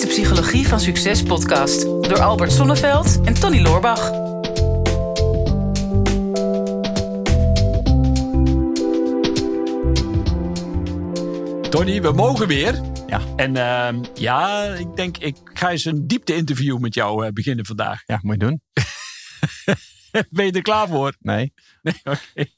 is de Psychologie van Succes podcast door Albert Sonneveld en Tony Loorbach. Tony, we mogen weer. Ja. En ehm, ja, ik denk, ik ga eens een diepte-interview met jou eh, beginnen vandaag. Ja, moet je doen. ben je er klaar voor? Nee. Nee, oké.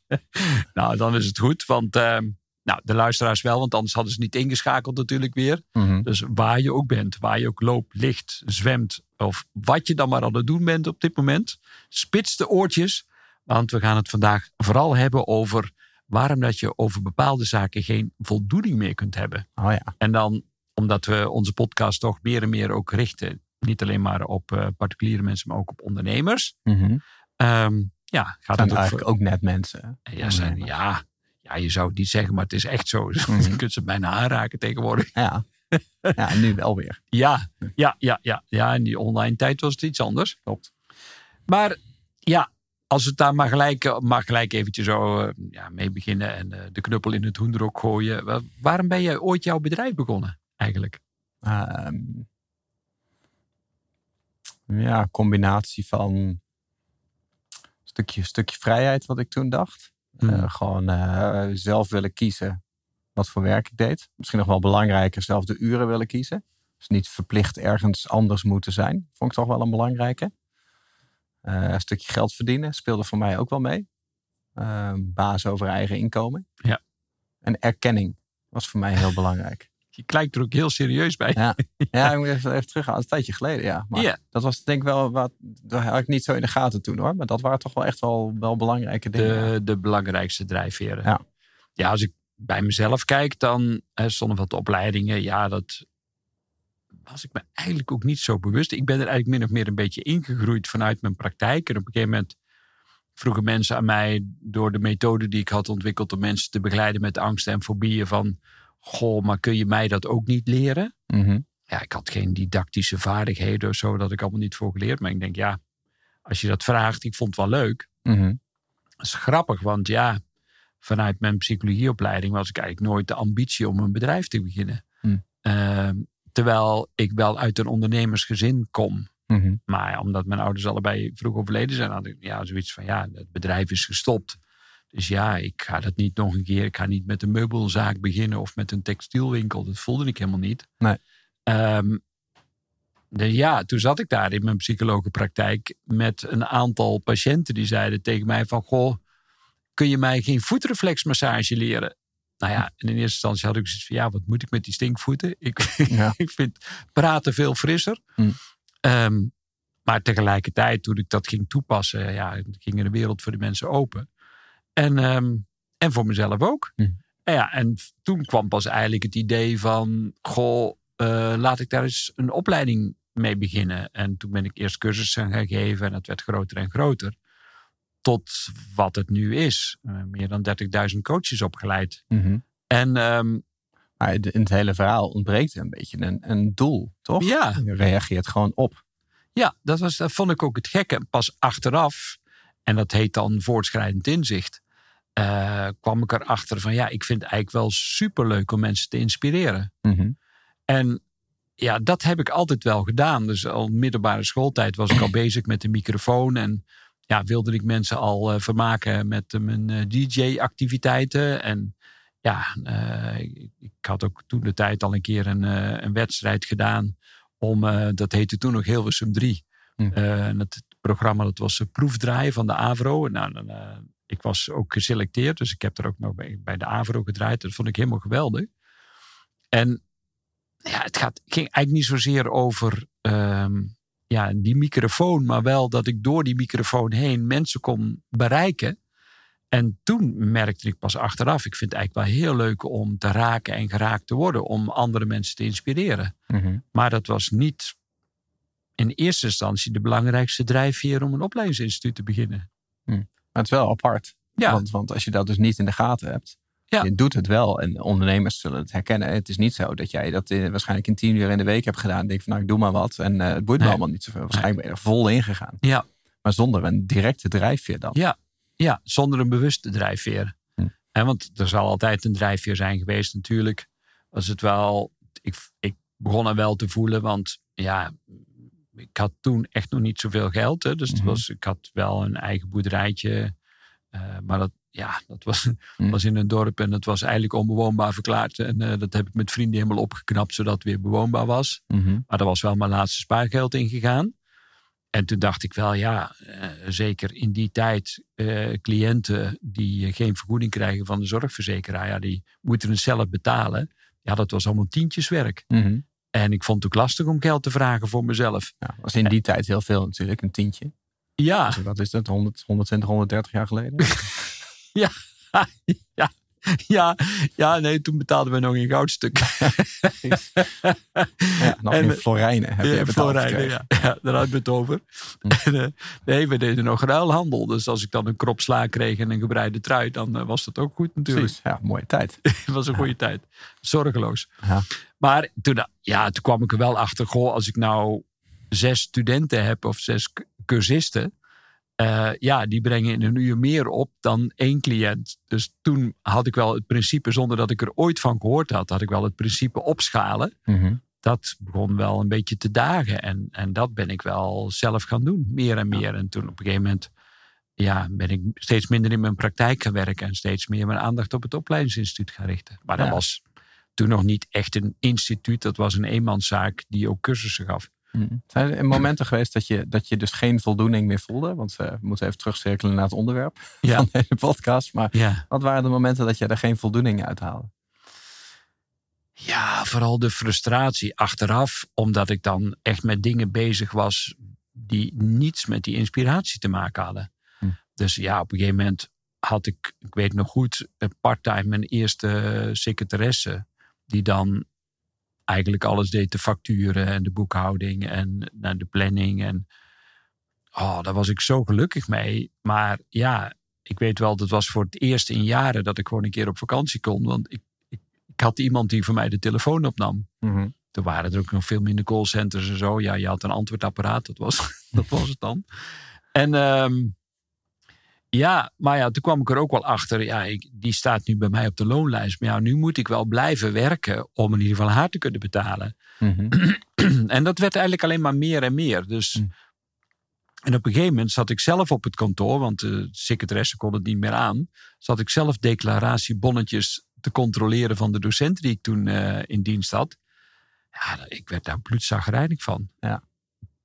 nou, dan is het goed. Want ehm, nou, de luisteraars wel, want anders hadden ze niet ingeschakeld natuurlijk weer. Mhm. Dus waar je ook bent, waar je ook loopt, ligt, zwemt of wat je dan maar aan het doen bent op dit moment, spits de oortjes. Want we gaan het vandaag vooral hebben over waarom dat je over bepaalde zaken geen voldoening meer kunt hebben. Oh ja. En dan omdat we onze podcast toch meer en meer ook richten, niet alleen maar op eh, particuliere mensen, maar ook op ondernemers. Mhm. Ehm, ja, gaat het ook eigenlijk ook net mensen. ja, zijn, ja, ja, je zou het niet zeggen, maar het is echt zo. Mhm. Je kunt ze bijna aanraken tegenwoordig. Ja. ja, nu wel weer. Ja, ja, ja, ja. Ja, in die online tijd was het iets anders. Klopt. Maar ja, als we het daar maar gelijk, maar gelijk eventjes zo eh, ja, mee beginnen en eh, de knuppel in het hoenderok gooien. Wa- Waarom ben je ooit jouw bedrijf begonnen eigenlijk? Ehm, ja, combinatie van een stukje, stukje vrijheid wat ik toen dacht. Hmm. Eh, gewoon eh, zelf willen kiezen wat voor werk ik deed. Misschien nog wel belangrijker, zelf de uren willen kiezen. Dus niet verplicht ergens anders moeten zijn. Vond ik toch wel een belangrijke. Eh, een stukje geld verdienen speelde voor mij ook wel mee. Eh, baas over eigen inkomen. Ja. En erkenning was voor mij heel belangrijk. Je kijkt er ook heel serieus bij. Ja, ja ik moet even, even teruggaan. Dat is een tijdje geleden, ja. Maar dat was denk ik wel wat... Dat had ik niet zo in de gaten toen hoor. Maar dat waren toch wel echt wel, wel belangrijke dingen. de, de belangrijkste drijfveren. Ja. ja, als ik bij mezelf kijk, dan hè, stonden wat opleidingen. Ja, dat was ik me eigenlijk ook niet zo bewust. Ik ben er eigenlijk min of meer een beetje ingegroeid vanuit mijn praktijk. En op een gegeven moment vroegen mensen aan mij door de methode die ik had ontwikkeld om mensen te begeleiden met angsten en fobieën van, goh, maar kun je mij dat ook niet leren? Mhm. ja, ik had geen didactische vaardigheden of zo, dat ik allemaal niet voor geleerd. Maar ik denk, ja, als je dat vraagt, ik vond het wel leuk. Mhm. Dat is grappig, want ja, vanuit mijn psychologieopleiding was ik eigenlijk nooit de ambitie om een bedrijf te beginnen. Hmm. Ehm, terwijl ik wel uit een ondernemersgezin kom. Mhm. Maar ja, omdat mijn ouders allebei vroeg overleden zijn, had ik ja, zoiets van, ja, het bedrijf is gestopt. Dus ja, ik ga dat niet nog een keer. Ik ga niet met een meubelzaak beginnen of met een textielwinkel. Dat voelde ik helemaal niet. Nee. De, ja, toen zat ik daar in mijn psychologenpraktijk met een aantal patiënten die zeiden tegen mij van, goh, kun je mij geen voetreflexmassage leren? Nou ja, en in eerste instantie had ik zoiets van, ja, wat moet ik met die stinkvoeten? Ik, Ja. ik vind praten veel frisser. Mm. Ehm, maar tegelijkertijd, toen ik dat ging toepassen, ja, ging er de wereld voor de mensen open. En, ehm, en voor mezelf ook. Mm. En, ja, en toen kwam pas eigenlijk het idee van, goh, eh, laat ik daar eens een opleiding mee beginnen. En toen ben ik eerst cursussen gaan geven en het werd groter en groter. Tot wat het nu is. Eh, meer dan 30.000 coaches opgeleid. Mhm. En ehm, Maar in het hele verhaal ontbreekt een beetje een, een doel, toch? ja, Je reageert gewoon op. Ja, dat, was, dat vond ik ook het gekke. Pas achteraf, en dat heet dan voortschrijdend inzicht, eh, kwam ik erachter van ja, ik vind het eigenlijk wel superleuk om mensen te inspireren. Mhm. En ja, dat heb ik altijd wel gedaan. Dus al middelbare schooltijd was ik al bezig met de microfoon en ja, wilde ik mensen al eh, vermaken met eh, mijn DJ-activiteiten. En ja, ik, ik had ook toen de tijd al een keer een, een wedstrijd gedaan om, dat heette toen nog Hilversum 3. Hm. Eh, en het programma dat was proefdraaien van de AVRO. Nou, dan, ik was ook geselecteerd, dus ik heb er ook nog bij, bij de AVRO gedraaid. Dat vond ik helemaal geweldig. En ja, het gaat, ging eigenlijk niet zozeer over ehm, ja, die microfoon, maar wel dat ik door die microfoon heen mensen kon bereiken. En toen merkte ik pas achteraf, ik vind het eigenlijk wel heel leuk om te raken en geraakt te worden, om andere mensen te inspireren. Mhm. Maar dat was niet in eerste instantie de belangrijkste drijfveer om een opleidingsinstituut te beginnen. Maar het is wel apart. Ja, Want, want als je dat dus niet in de gaten hebt, Ja. je doet het wel. En ondernemers zullen het herkennen. Het is niet zo dat jij dat in- waarschijnlijk in tien uur in de week hebt gedaan. En denk van nou, ik doe maar wat. En eh, het boeit me Nee. allemaal niet zoveel. Waarschijnlijk ben je er vol in gegaan. ja, Maar zonder een directe drijfveer dan. ja, ja, zonder een bewuste drijfveer. Hm. En want er zal altijd een drijfveer zijn geweest natuurlijk. Was het wel, ik, ik begon er wel te voelen, want ja, ik had toen echt nog niet zoveel geld. Hè, dus het Mhm. was, ik had wel een eigen boerderijtje. eh, maar dat, ja, dat was, Mhm. was in een dorp en dat was eigenlijk onbewoonbaar verklaard. En eh, dat heb ik met vrienden helemaal opgeknapt, zodat het weer bewoonbaar was. Mhm. Maar er was wel mijn laatste spaargeld ingegaan. En toen dacht ik wel, ja, eh, zeker in die tijd, cliënten die geen vergoeding krijgen van de zorgverzekeraar, ja, die moeten het zelf betalen. Ja, dat was allemaal tientjeswerk. Mhm. En ik vond het ook lastig om geld te vragen voor mezelf. Ja, was in die tijd heel veel natuurlijk, een tientje. Ja, Dus wat is dat, 100, 120, 130 jaar geleden? ja, ja, ja, nee, toen betaalden we nog in goudstuk. Ja, nog En, in Florijnen heb je Ja, Florijnen, ja. ja, daar hadden we het over. Hm. En, eh, nee, we deden nog ruilhandel. Dus als ik dan een krop sla kreeg en een gebreide trui, dan eh, was dat ook goed natuurlijk. Precies, ja, mooie tijd. Het was een goede tijd. Zorgeloos. Ja. Maar toen, ja, toen kwam ik er wel achter, goh, als ik nou zes studenten heb of zes cu- cursisten, eh, ja, die brengen in een uur meer op dan één cliënt. Dus toen had ik wel het principe, zonder dat ik er ooit van gehoord had, had ik wel het principe opschalen. Mhm. Dat begon wel een beetje te dagen. En, en dat ben ik wel zelf gaan doen, meer en meer. En toen op een gegeven moment ja, ben ik steeds minder in mijn praktijk gaan werken en steeds meer mijn aandacht op het opleidingsinstituut gaan richten. Maar dat Ja. was toen nog niet echt een instituut, dat was een eenmanszaak die ook cursussen gaf. Mhm. Zijn er momenten geweest dat je, dat je dus geen voldoening meer voelde? Want eh, we moeten even terugcirkelen naar het onderwerp Ja. van deze podcast. Maar Ja. wat waren de momenten dat je er geen voldoening uit haalde? Ja, vooral de frustratie achteraf, omdat ik dan echt met dingen bezig was die niets met die inspiratie te maken hadden. Hm. Dus ja, op een gegeven moment had ik, ik weet nog goed, eh, part-time mijn eerste secretaresse, die dan eigenlijk alles deed, de facturen en de boekhouding en nou, de planning. En oh, daar was ik zo gelukkig mee. Maar ja, ik weet wel, dat was voor het eerst in jaren dat ik gewoon een keer op vakantie kon. Want ik, ik, ik had iemand die voor mij de telefoon opnam. Mhm. Toen waren er ook nog veel minder callcenters en zo. Ja, je had een antwoordapparaat, dat was, dat was het dan. En ehm, ja, maar ja, toen kwam ik er ook wel achter. Ja, ik, die staat nu bij mij op de loonlijst. Maar ja, nu moet ik wel blijven werken om in ieder geval haar te kunnen betalen. Mhm. en dat werd eigenlijk alleen maar meer en meer. Dus, Mm. En op een gegeven moment zat ik zelf op het kantoor, want de secretaresse kon het niet meer aan. Zat ik zelf declaratiebonnetjes te controleren van de docenten die ik toen eh, in dienst had. Ja, ik werd daar bloedzagrijnig van. Ja.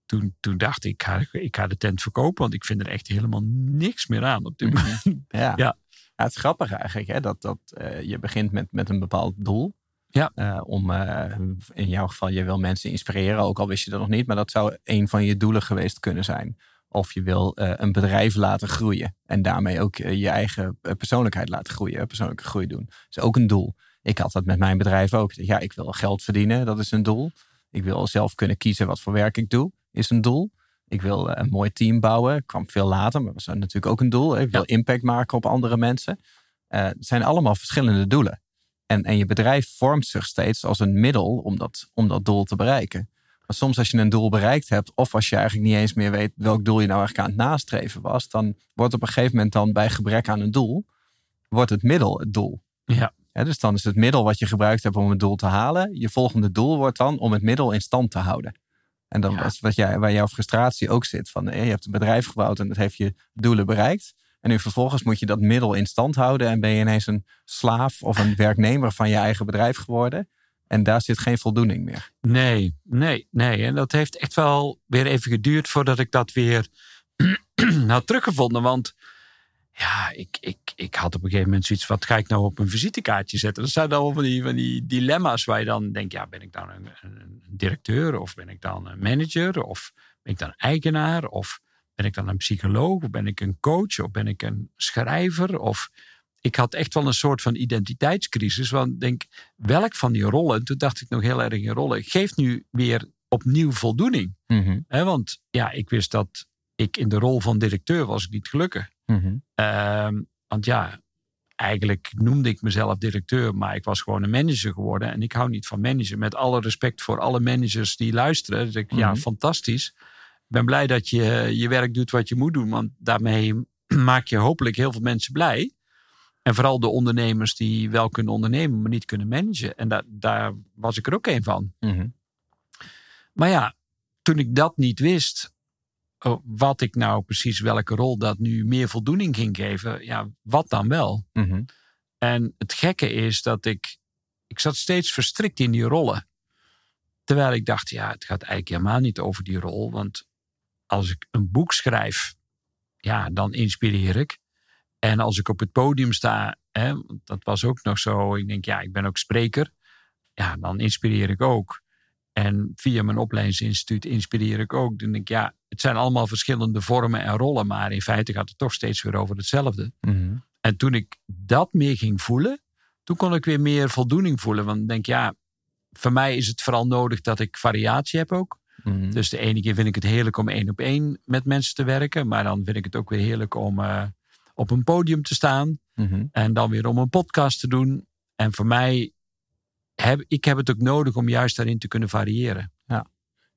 Toen, toen dacht ik, ik ga, ik ga de tent verkopen, want ik vind er echt helemaal niks meer aan op dit Mhm. moment. Ja. Ja. Ja, het is grappig eigenlijk hè, dat, dat eh, je begint met, met een bepaald doel. Ja. Eh, om eh, in jouw geval, je wil mensen inspireren, ook al wist je dat nog niet, maar dat zou een van je doelen geweest kunnen zijn. Of je wil een bedrijf laten groeien en daarmee ook je eigen persoonlijkheid laten groeien, persoonlijke groei doen. Dat is ook een doel. Ik had dat met mijn bedrijf ook. Ja, ik wil geld verdienen, dat is een doel. Ik wil zelf kunnen kiezen wat voor werk ik doe, is een doel. Ik wil eh, een mooi team bouwen. Kwam veel later, maar dat was natuurlijk ook een doel. Ik wil impact maken op andere mensen. Eh, het zijn allemaal verschillende doelen. En, en je bedrijf vormt zich steeds als een middel om dat, om dat doel te bereiken. Maar soms als je een doel bereikt hebt, of als je eigenlijk niet eens meer weet welk doel je nou eigenlijk aan het nastreven was, dan wordt op een gegeven moment dan bij gebrek aan een doel, wordt het middel het doel. Ja. Dus dan is het middel wat je gebruikt hebt om het doel te halen. Je volgende doel wordt dan om het middel in stand te houden. En dat Ja. is wat jij, waar jouw frustratie ook zit. Van, eh, je hebt een bedrijf gebouwd en dat heeft je doelen bereikt. En nu vervolgens moet je dat middel in stand houden. En ben je ineens een slaaf of een werknemer van je eigen bedrijf geworden. En daar zit geen voldoening meer. Nee, nee, nee. En dat heeft echt wel weer even geduurd voordat ik dat weer had teruggevonden. Want ja, ik, ik, ik had op een gegeven moment zoiets. Wat ga ik nou op een visitekaartje zetten? Dat zijn dan van die, van die dilemma's waar je dan denkt. Ja, ben ik dan een, een directeur? Of ben ik dan een manager? Of ben ik dan eigenaar? Of ben ik dan een psycholoog? Of ben ik een coach? Of ben ik een schrijver? Of ik had echt wel een soort van identiteitscrisis. Want denk, welk van die rollen, toen dacht ik nog heel erg in rollen, geeft nu weer opnieuw voldoening. Hè, want ja, ik wist dat ik in de rol van directeur was ik niet gelukkig. Mhm, Ehm, want ja, eigenlijk noemde ik mezelf directeur, maar ik was gewoon een manager geworden. En ik hou niet van managen. Met alle respect voor alle managers die luisteren. Dus ik, ja, Mhm. fantastisch. Ik ben blij dat je je werk doet wat je moet doen. Want daarmee maak je hopelijk heel veel mensen blij. En vooral de ondernemers die wel kunnen ondernemen, maar niet kunnen managen. En daar, daar was ik er ook een van. mhm. Maar ja, toen ik dat niet wist, wat ik nou precies, welke rol dat nu meer voldoening ging geven, ja, wat dan wel? Mhm. En het gekke is dat ik, ik zat steeds verstrikt in die rollen. Terwijl ik dacht, ja, het gaat eigenlijk helemaal niet over die rol. Want als ik een boek schrijf, ja, dan inspireer ik. En als ik op het podium sta, hè, dat was ook nog zo. Ik denk, ja, ik ben ook spreker. Ja, dan inspireer ik ook. En via mijn opleidingsinstituut inspireer ik ook. Dan denk ik, ja, het zijn allemaal verschillende vormen en rollen. Maar in feite gaat het toch steeds weer over hetzelfde. Mhm. En toen ik dat meer ging voelen, toen kon ik weer meer voldoening voelen. Want ik denk, ja, voor mij is het vooral nodig dat ik variatie heb ook. Mhm. Dus de ene keer vind ik het heerlijk om één op één met mensen te werken. Maar dan vind ik het ook weer heerlijk om eh, op een podium te staan. Mhm. En dan weer om een podcast te doen. En voor mij, heb, ik heb het ook nodig om juist daarin te kunnen variëren.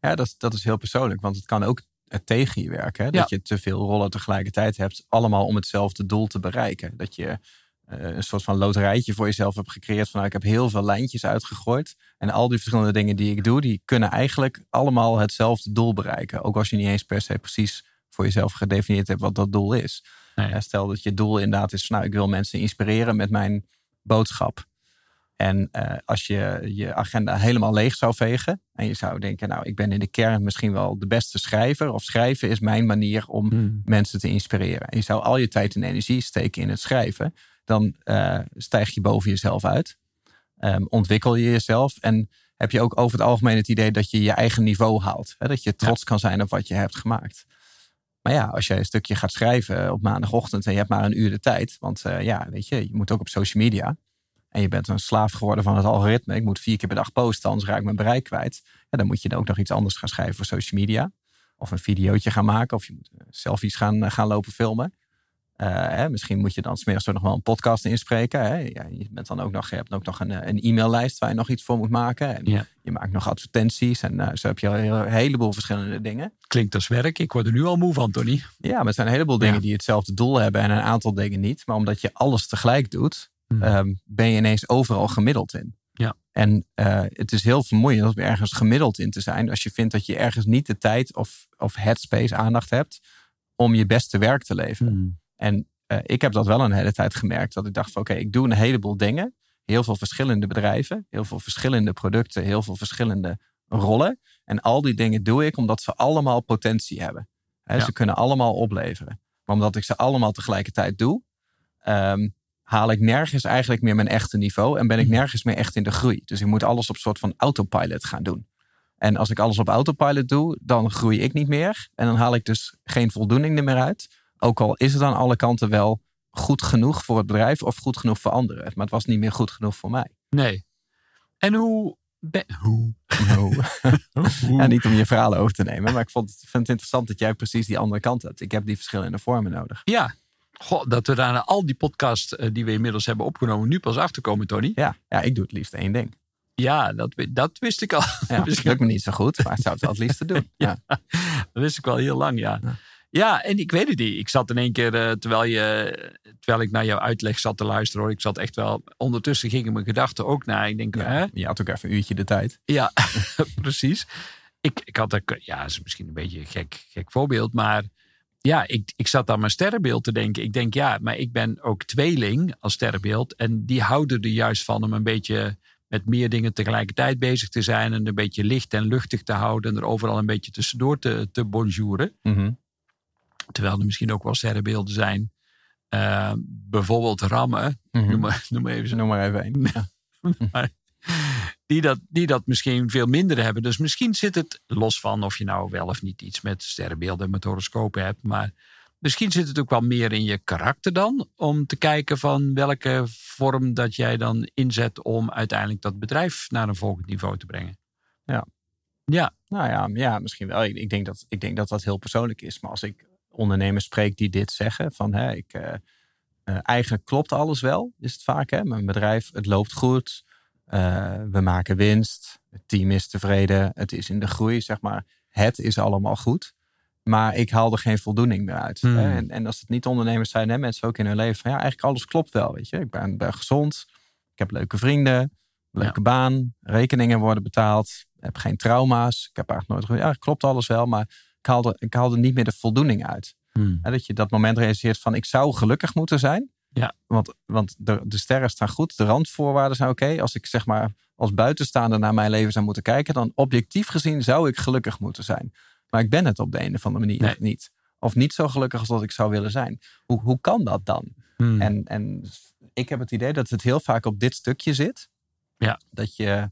Ja, dat, is- dat is heel persoonlijk, want het kan ook eh, tegen je werken. Hè? Dat je te veel rollen tegelijkertijd hebt, allemaal om hetzelfde doel te bereiken. Dat je eh, een soort van loterijtje voor jezelf hebt gecreëerd. Van nou, ik heb heel veel lijntjes uitgegooid. En al die verschillende dingen die ik doe, die kunnen eigenlijk allemaal hetzelfde doel bereiken. Ook als je niet eens per se precies voor jezelf gedefinieerd hebt wat dat doel is. Nee. Eh, Stel dat je doel inderdaad is van nou, ik wil mensen inspireren met mijn boodschap. En eh, als je je agenda helemaal leeg zou vegen en je zou denken, nou, ik ben in de kern misschien wel de beste schrijver, of schrijven is mijn manier om Hmm. mensen te inspireren. En je zou al je tijd en energie steken in het schrijven, dan eh, stijg je boven jezelf uit. Ehm, ontwikkel je jezelf en heb je ook over het algemeen het idee dat je je eigen niveau haalt. Hè? Dat je trots kan zijn op wat je hebt gemaakt. Maar ja, als jij een stukje gaat schrijven op maandagochtend en je hebt maar een uur de tijd, want eh, ja, weet je, je moet ook op social media. En je bent een slaaf geworden van het algoritme. Ik moet vier keer per dag posten, anders raak ik mijn bereik kwijt. Ja, dan moet je dan ook nog iets anders gaan schrijven voor social media. Of een videootje gaan maken. Of je moet eh, selfies gaan, eh, gaan lopen filmen. Eh, hè, misschien moet je dan smiddags nog wel een podcast inspreken. Hè. Ja, je, bent dan ook nog, je hebt ook nog een, een e-maillijst waar je nog iets voor moet maken. En Ja. Je maakt nog advertenties. En zo heb je al een heleboel verschillende dingen. Klinkt als werk. Ik word er nu al moe van, Tony. Ja, maar het zijn een heleboel dingen Ja. die hetzelfde doel hebben. En een aantal dingen niet. Maar omdat je alles tegelijk doet, Hmm. ehm, ben je ineens overal gemiddeld in. Ja. En eh, het is heel vermoeiend om ergens gemiddeld in te zijn. Als je vindt dat je ergens niet de tijd of, of headspace aandacht hebt om je beste werk te leveren. Hmm. En eh, ik heb dat wel een hele tijd gemerkt. Dat ik dacht van oké, ik doe een heleboel dingen. Heel veel verschillende bedrijven. Heel veel verschillende producten. Heel veel verschillende rollen. En al die dingen doe ik omdat ze allemaal potentie hebben. Ja. Ze kunnen allemaal opleveren. Maar omdat ik ze allemaal tegelijkertijd doe, ehm, haal ik nergens eigenlijk meer mijn echte niveau. En ben ik Mhm. nergens meer echt in de groei. Dus ik moet alles op soort van autopilot gaan doen. En als ik alles op autopilot doe, dan groei ik niet meer. En dan haal ik dus geen voldoening er meer uit. Ook al is het aan alle kanten wel goed genoeg voor het bedrijf of goed genoeg voor anderen. Maar het was niet meer goed genoeg voor mij. Nee. En hoe... ben- hoe? Ja, niet om je verhalen over te nemen. Maar ik vond, het- vind het interessant dat jij precies die andere kant hebt. Ik heb die verschillende vormen nodig. Ja. Goh, dat we daar na al die podcasts eh, die we inmiddels hebben opgenomen nu pas achterkomen, Tony. Ja, ja ik doe het liefst één ding. Ja, dat, dat wist ik al. Ja, dat Misschien- lukt me niet zo goed, maar ik zou het wel het liefste doen. Ja. Dat wist ik wel heel lang, ja. Ja. Ja, en ik weet het niet. Ik zat in één keer, eh, terwijl, je, terwijl ik naar jouw uitleg zat te luisteren, hoor. Ik zat echt wel, ondertussen gingen mijn gedachten ook naar. Ik denk, hè? Je had ook even een uurtje de tijd. Ja, precies. Ik, ik had ook, ja, dat is misschien een beetje een gek, gek voorbeeld, maar ja, ik, ik zat aan mijn sterrenbeeld te denken. Ik denk, ja, maar ik ben ook tweeling als sterrenbeeld. En die houden er juist van om een beetje met meer dingen tegelijkertijd bezig te zijn. En een beetje licht en luchtig te houden. En er overal een beetje tussendoor te, te bonjouren. Mhm. Terwijl er misschien ook wel sterrenbeelden zijn. Eh, bijvoorbeeld rammen. Mhm. Noem, maar, noem maar even Noem maar even. Ja. die dat, die dat misschien veel minder hebben. Dus misschien zit het, los van of je nou wel of niet iets met sterrenbeelden en met horoscopen hebt, maar misschien zit het ook wel meer in je karakter dan, om te kijken van welke vorm dat jij dan inzet om uiteindelijk dat bedrijf naar een volgend niveau te brengen. Ja. Ja, Nou ja, ja misschien wel. Ik, ik, denk dat, ik denk dat dat heel persoonlijk is. Maar als ik ondernemers spreek die dit zeggen, van hè, ik, eh, eh, eigenlijk klopt alles wel, is het vaak. Hè? Mijn bedrijf, het loopt goed. Eh, we maken winst. Het team is tevreden. Het is in de groei, zeg maar. Het is allemaal goed. Maar ik haal er geen voldoening meer uit. Hmm. Hè? En, en als het niet ondernemers zijn, hè, mensen ook in hun leven. Van, ja, eigenlijk alles klopt wel. Weet je? Ik ben, ben gezond. Ik heb leuke vrienden. Leuke baan, rekeningen worden betaald, heb geen trauma's. Ik heb eigenlijk nooit ja, klopt alles wel, maar ik haalde, ik haalde niet meer de voldoening uit. Hmm. Dat je dat moment realiseert van ik zou gelukkig moeten zijn. Ja. Want, want de, de sterren staan goed, de randvoorwaarden zijn oké. Als ik zeg maar als buitenstaander naar mijn leven zou moeten kijken, dan objectief gezien zou ik gelukkig moeten zijn. Maar ik ben het op de een of andere manier Nee. niet. Of niet zo gelukkig als dat ik zou willen zijn. Hoe, hoe kan dat dan? Hmm. En, en ik heb het idee dat het heel vaak op dit stukje zit. Ja. Dat je,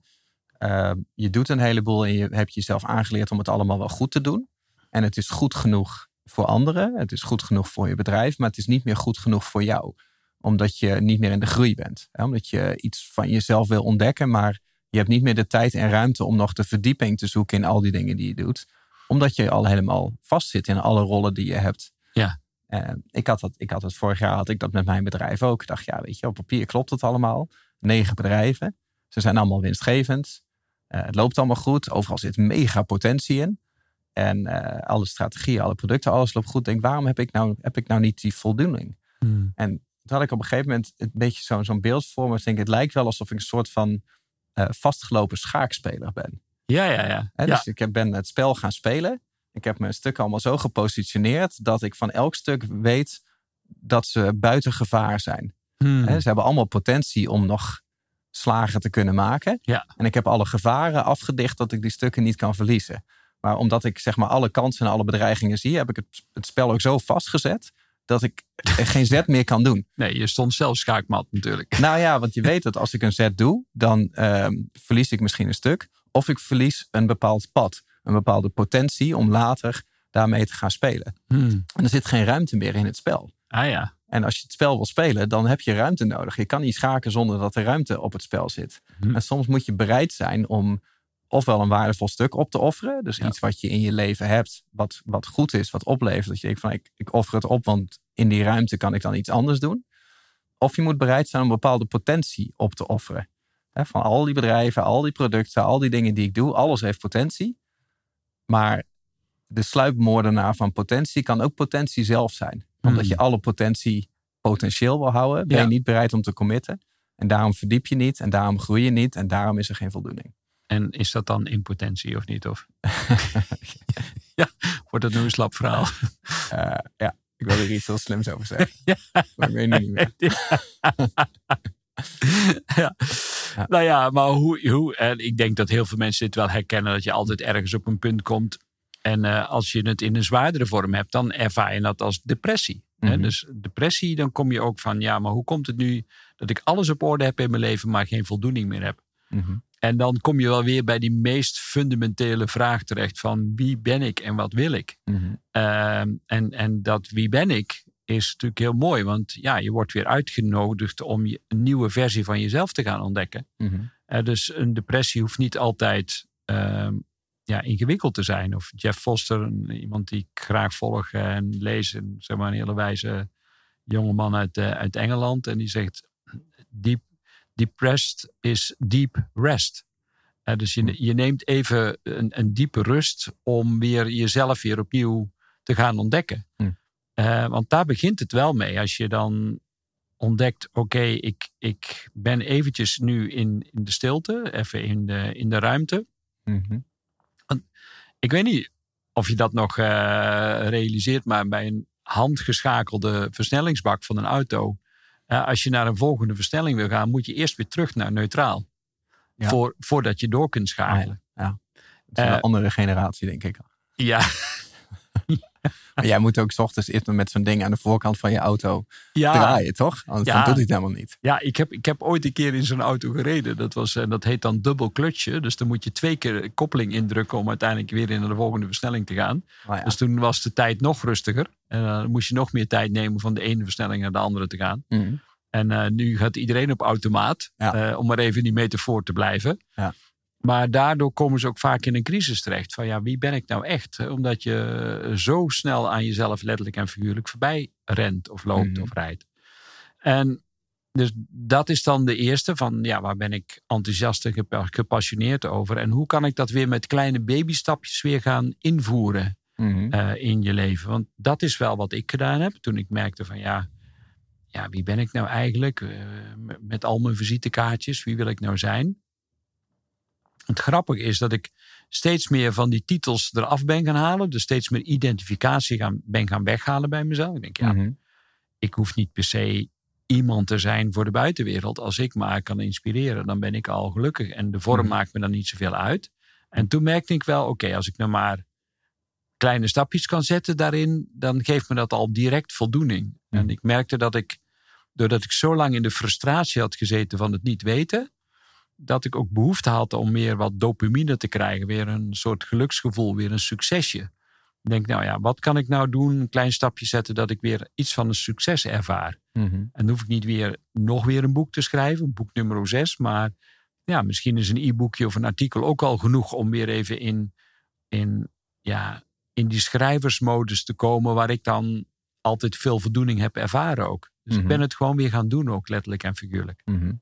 eh, je doet een heleboel en je hebt jezelf aangeleerd om het allemaal wel goed te doen. En het is goed genoeg voor anderen. Het is goed genoeg voor je bedrijf. Maar het is niet meer goed genoeg voor jou. Omdat je niet meer in de groei bent. Hè? Omdat je iets van jezelf wil ontdekken. Maar je hebt niet meer de tijd en ruimte om nog de verdieping te zoeken in al die dingen die je doet. Omdat je al helemaal vastzit in alle rollen die je hebt. Ja. Ik, had dat, ik had het vorig jaar had ik dat met mijn bedrijf ook. Ik dacht, ja, weet je, op papier klopt het allemaal. Negen bedrijven. Ze zijn allemaal winstgevend. Eh, het loopt allemaal goed. Overal zit mega potentie in. En eh, alle strategieën, alle producten, alles loopt goed. Denk, waarom heb ik nou, heb ik nou niet die voldoening? Hmm. En toen had ik op een gegeven moment een beetje zo- zo'n beeld voor me. Ik denk, het lijkt wel alsof ik een soort van eh, vastgelopen schaakspeler ben. Ja, ja, ja. Dus ik heb- ben het spel gaan spelen. Ik heb mijn stukken allemaal zo gepositioneerd dat ik van elk stuk weet dat ze buiten gevaar zijn. Hmm. Ze hebben allemaal potentie om nog slagen te kunnen maken. Ja. En ik heb alle gevaren afgedicht dat ik die stukken niet kan verliezen. Maar omdat ik zeg maar alle kansen en alle bedreigingen zie, heb ik het, het spel ook zo vastgezet dat ik geen zet meer kan doen. Nee, je stond zelf schaakmat natuurlijk. Nou ja, want je weet dat als ik een zet doe, dan ehm, verlies ik misschien een stuk. Of ik verlies een bepaald pad, een bepaalde potentie om later daarmee te gaan spelen. Hmm. En er zit geen ruimte meer in het spel. Ah ja. En als je het spel wil spelen, dan heb je ruimte nodig. Je kan niet schaken zonder dat er ruimte op het spel zit. Hm. En soms moet je bereid zijn om ofwel een waardevol stuk op te offeren. Dus Ja. iets wat je in je leven hebt, wat, wat goed is, wat oplevert. Dat je denkt van ik, ik offer het op, want in die ruimte kan ik dan iets anders doen. Of je moet bereid zijn om een bepaalde potentie op te offeren. Van al die bedrijven, al die producten, al die dingen die ik doe, alles heeft potentie. Maar de sluipmoordenaar van potentie kan ook potentie zelf zijn. Omdat Hmm. je alle potentie potentieel wil houden, ben Ja. je niet bereid om te committen. En daarom verdiep je niet en daarom groei je niet en daarom is er geen voldoening. En is dat dan impotentie of niet? Of? ja, wordt dat nu een slap verhaal? Eh, ja, ik wil er iets heel slims over zeggen. Ja. Maar ik weet het niet meer. ja. Ja. Nou ja, maar hoe, hoe. En ik denk dat heel veel mensen dit wel herkennen. Dat je altijd ergens op een punt komt. En eh, als je het in een zwaardere vorm hebt, dan ervaar je dat als depressie. hè. Mhm. Dus depressie, dan kom je ook van, ja, maar hoe komt het nu dat ik alles op orde heb in mijn leven, maar geen voldoening meer heb? Mhm. En dan kom je wel weer bij die meest fundamentele vraag terecht van wie ben ik en wat wil ik? Mhm. Ehm, en, en dat wie ben ik is natuurlijk heel mooi, want ja, je wordt weer uitgenodigd om je, een nieuwe versie van jezelf te gaan ontdekken. Mhm. Eh, dus een depressie hoeft niet altijd ehm, ja, ingewikkeld te zijn. Of Jeff Foster, iemand die ik graag volg en lees, een, zeg maar een hele wijze jongeman uit, eh, uit Engeland. En die zegt, deep, depressed is deep rest. Eh, dus je, je neemt even een, een diepe rust om weer jezelf weer opnieuw te gaan ontdekken. Hm. Eh, want daar begint het wel mee. Als je dan ontdekt, oké, ik, ik ben eventjes nu in, in de stilte, even in de, in de ruimte. Mhm. Ik weet niet of je dat nog eh, realiseert, maar bij een handgeschakelde versnellingsbak van een auto, eh, als je naar een volgende versnelling wil gaan, moet je eerst weer terug naar neutraal. Ja. Voor, voordat je door kunt schakelen. Het is een Eh, andere generatie, denk ik. Ja, Maar jij moet ook 's ochtends eerst met zo'n ding aan de voorkant van je auto ja, draaien, toch? Anders Ja. dan doet hij het helemaal niet. ja ik, heb, ik heb ooit een keer in zo'n auto gereden. Dat, was, eh, dat heet dan dubbel klutje. Dus dan moet je twee keer koppeling indrukken om uiteindelijk weer in de volgende versnelling te gaan. Ja. Dus toen was de tijd nog rustiger. En dan moest je nog meer tijd nemen van de ene versnelling naar de andere te gaan. Mhm. En eh, nu gaat iedereen op automaat, eh, om maar even in die metafoor te blijven. Ja. Maar daardoor komen ze ook vaak in een crisis terecht. Van ja, wie ben ik nou echt? Eh, Omdat je zo snel aan jezelf letterlijk en figuurlijk voorbij rent of loopt Mhm. of rijdt. En dus dat is dan de eerste van ja, waar ben ik enthousiast en gepa- gepassioneerd over? En hoe kan ik dat weer met kleine babystapjes weer gaan invoeren? Mhm. eh, in je leven. Want dat is wel wat ik gedaan heb toen ik merkte van ja, ja wie ben ik nou eigenlijk? Eh, met al mijn visitekaartjes, wie wil ik nou zijn? Het grappige is dat ik steeds meer van die titels eraf ben gaan halen. Dus steeds meer identificatie gaan, ben gaan weghalen bij mezelf. Ik denk, ja, Mhm. ik hoef niet per se iemand te zijn voor de buitenwereld. Als ik maar kan inspireren, dan ben ik al gelukkig. En de vorm Mhm. maakt me dan niet zoveel uit. En toen merkte ik wel, oké, als ik nou maar kleine stapjes kan zetten daarin, dan geeft me dat al direct voldoening. En Mhm. ik merkte dat ik, doordat ik zo lang in de frustratie had gezeten van het niet weten, dat ik ook behoefte had om meer wat dopamine te krijgen. Weer een soort geluksgevoel, weer een succesje. Ik denk, nou ja, wat kan ik nou doen? Een klein stapje zetten dat ik weer iets van een succes ervaar. Mhm. En dan hoef ik niet weer nog weer een boek te schrijven, boek nummer 6. Maar ja, misschien is een e-boekje of een artikel ook al genoeg om weer even in, in, ja, in die schrijversmodus te komen, waar ik dan altijd veel voldoening heb ervaren ook. Dus Mhm. ik ben het gewoon weer gaan doen, ook letterlijk en figuurlijk. Mhm.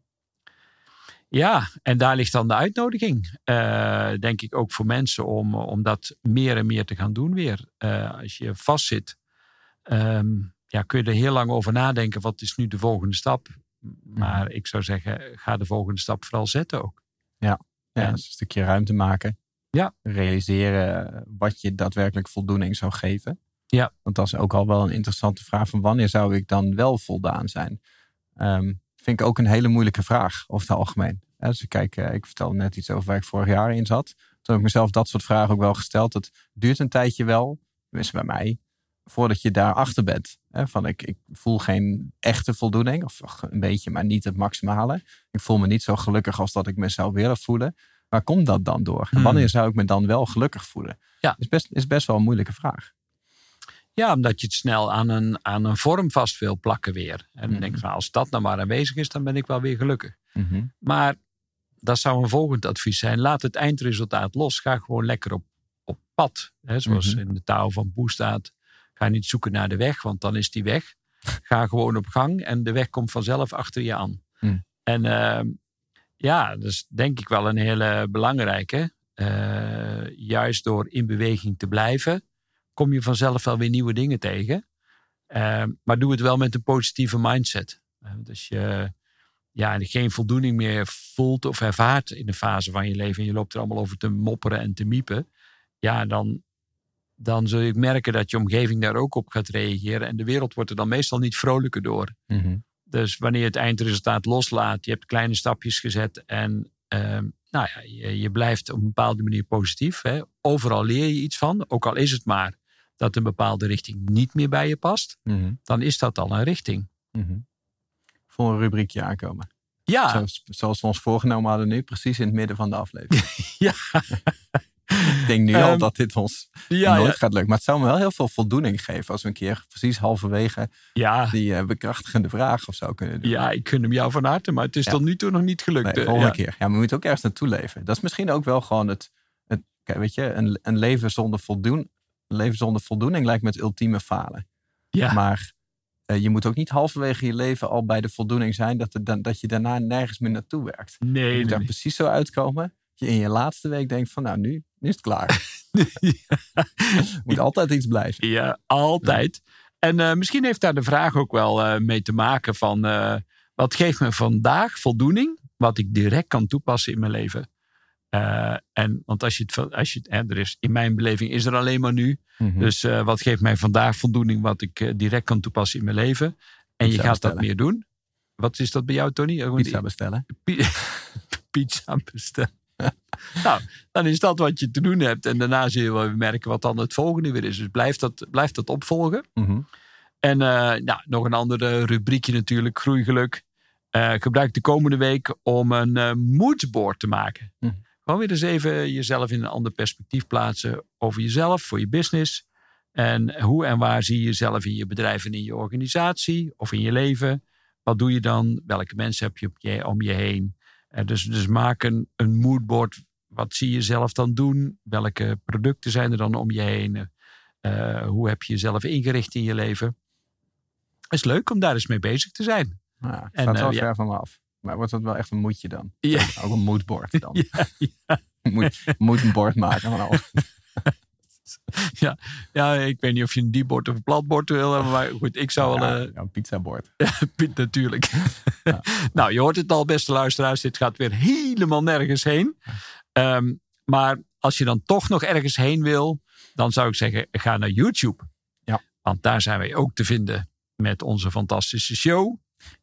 Ja, en daar ligt dan de uitnodiging, eh, denk ik ook voor mensen om, om dat meer en meer te gaan doen weer. Eh, als je vastzit, ehm, ja, kun je er heel lang over nadenken, wat is nu de volgende stap? Maar ik zou zeggen, ga de volgende stap vooral zetten ook. Ja, En- dus een stukje ruimte maken. Ja. Realiseren wat je daadwerkelijk voldoening zou geven. Ja. Want dat is ook al wel een interessante vraag van wanneer zou ik dan wel voldaan zijn? Ehm, vind ik ook een hele moeilijke vraag over het algemeen. Hè, Dus ik kijk, eh, ik vertelde net iets over waar ik vorig jaar in zat. Toen heb ik mezelf dat soort vragen ook wel gesteld. Het duurt een tijdje wel, tenminste bij mij, voordat je daarachter bent. Hè, van ik, ik voel geen echte voldoening, of een beetje, maar niet het maximale. Ik voel me niet zo gelukkig als dat ik me zou willen voelen. Waar komt dat dan door? En Hmm. wanneer zou ik me dan wel gelukkig voelen? Ja. Is best, is best wel een moeilijke vraag. Ja, omdat je het snel aan een, aan een vorm vast wil plakken weer. En dan Mhm. denk ik van, als dat nou maar aanwezig is, dan ben ik wel weer gelukkig. Maar dat zou een volgend advies zijn. Laat het eindresultaat los. Ga gewoon lekker op, op pad. Hè, zoals Mhm. in de taal van Boe staat. Ga niet zoeken naar de weg, want dan is die weg. Ga gewoon op gang en de weg komt vanzelf achter je aan. Mhm. En ehm, ja, dat is denk ik wel een hele belangrijke. Eh, juist door in beweging te blijven, kom je vanzelf wel weer nieuwe dingen tegen. Ehm, maar doe het wel met een positieve mindset. Eh, dus je ja, geen voldoening meer voelt of ervaart in de fase van je leven. En je loopt er allemaal over te mopperen en te miepen. Ja, dan, dan zul je merken dat je omgeving daar ook op gaat reageren. En de wereld wordt er dan meestal niet vrolijker door. Mhm. Dus wanneer je het eindresultaat loslaat, je hebt kleine stapjes gezet en ehm, nou ja, je, je blijft op een bepaalde manier positief. Hè. Overal leer je iets van, ook al is het maar dat een bepaalde richting niet meer bij je past, Mhm. dan is dat al een richting. Mhm. Voor een rubriekje aankomen. Ja, Zoals, zoals we ons voorgenomen hadden nu, precies in het midden van de aflevering. ja, ik denk nu al Ehm, dat dit ons ja, nooit ja, gaat lukken. Maar het zou me wel heel veel voldoening geven als we een keer precies halverwege ja, die eh, bekrachtigende vraag of zo kunnen doen. ja, ik gun hem jou van harte, maar het is tot nu toe nog niet gelukt. Nee, eh, volgende ja. keer. Ja, maar we moeten ook ergens naartoe leven. Dat is misschien ook wel gewoon het, het weet je, een, een leven zonder voldoen, leven zonder voldoening lijkt me het ultieme falen. Ja, Maar eh, je moet ook niet halverwege je leven al bij de voldoening zijn dat, dan, dat je daarna nergens meer naartoe werkt. Je nee, moet nee, daar nee. precies zo uitkomen. Dat je in je laatste week denkt van nou, nu, nu is het klaar. Moet altijd iets blijven. Ja, altijd. En eh, misschien heeft daar de vraag ook wel eh, mee te maken van... wat geeft me vandaag voldoening wat ik direct kan toepassen in mijn leven? Eh, en, want als je het, als je het hè, er is, in mijn beleving is er alleen maar nu. Mhm. Dus eh, wat geeft mij vandaag voldoening wat ik eh, direct kan toepassen in mijn leven? En je gaat dat meer doen. Wat is dat bij jou, Tony? Pizza bestellen. pi- pizza bestellen. nou, dan is dat wat je te doen hebt. En daarna zul je wel merken wat dan het volgende weer is. Dus blijf dat, blijf dat opvolgen. Mhm. En nou, nog een andere rubriekje natuurlijk, groeigeluk. Gebruik de komende week om een moodboard te maken. Hm. Gewoon weer eens even jezelf in een ander perspectief plaatsen over jezelf, voor je business. En hoe en waar zie je jezelf in je bedrijf en in je organisatie of in je leven? Wat doe je dan? Welke mensen heb je, op je om je heen? Eh, dus, dus maak een, een moodboard. Wat zie je zelf dan doen? Welke producten zijn er dan om je heen? Eh, hoe heb je jezelf ingericht in je leven? Het is leuk om daar eens mee bezig te zijn. Nou, het En, staat wel ja. ver van me af. Maar wordt dat wel echt een moedje dan? Ja. Ook een moodboard dan. Ja, ja. Moet, moet een bord maken van alles. Ja, ik weet niet of je een diepbord of een platbord wil hebben, maar goed, ik zou wel... Ja, eh, ja, een pizzabord. Piet, natuurlijk. Ja. nou, je hoort het al, beste luisteraars. Dit gaat weer helemaal nergens heen. Ehm, maar als je dan toch nog ergens heen wil, dan zou ik zeggen, ga naar YouTube. Ja. Want daar zijn wij ook te vinden met onze fantastische show.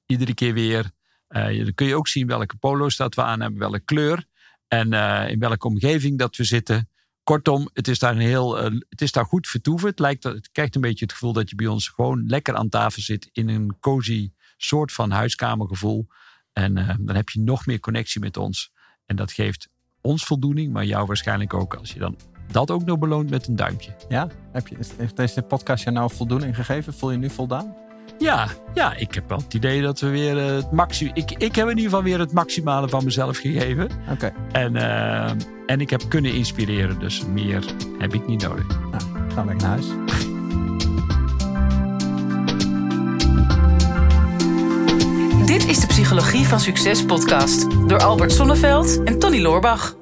Iedere keer weer. Uh, dan kun je ook zien welke polo's dat we aan hebben, welke kleur. En uh, in welke omgeving dat we zitten. Kortom, het is daar, een heel, uh, het is daar goed vertoeven. Het, lijkt, het krijgt een beetje het gevoel dat je bij ons gewoon lekker aan tafel zit. In een cozy soort van huiskamergevoel. En dan heb je nog meer connectie met ons. En dat geeft ons voldoening, maar jou waarschijnlijk ook. Als je dan dat ook nog beloont met een duimpje. Ja, heb je, heeft deze podcast je nou voldoening gegeven? Voel je nu voldaan? Ja, ja, ik heb wel het idee dat we weer het maximum. Ik, ik heb in ieder geval weer het maximale van mezelf gegeven. Oké. Okay. En, uh, en ik heb kunnen inspireren, dus meer heb ik niet nodig. Nou, gaan we naar huis. Dit is de Psychologie van Succes podcast door Albert Sonneveld en Tony Loorbach.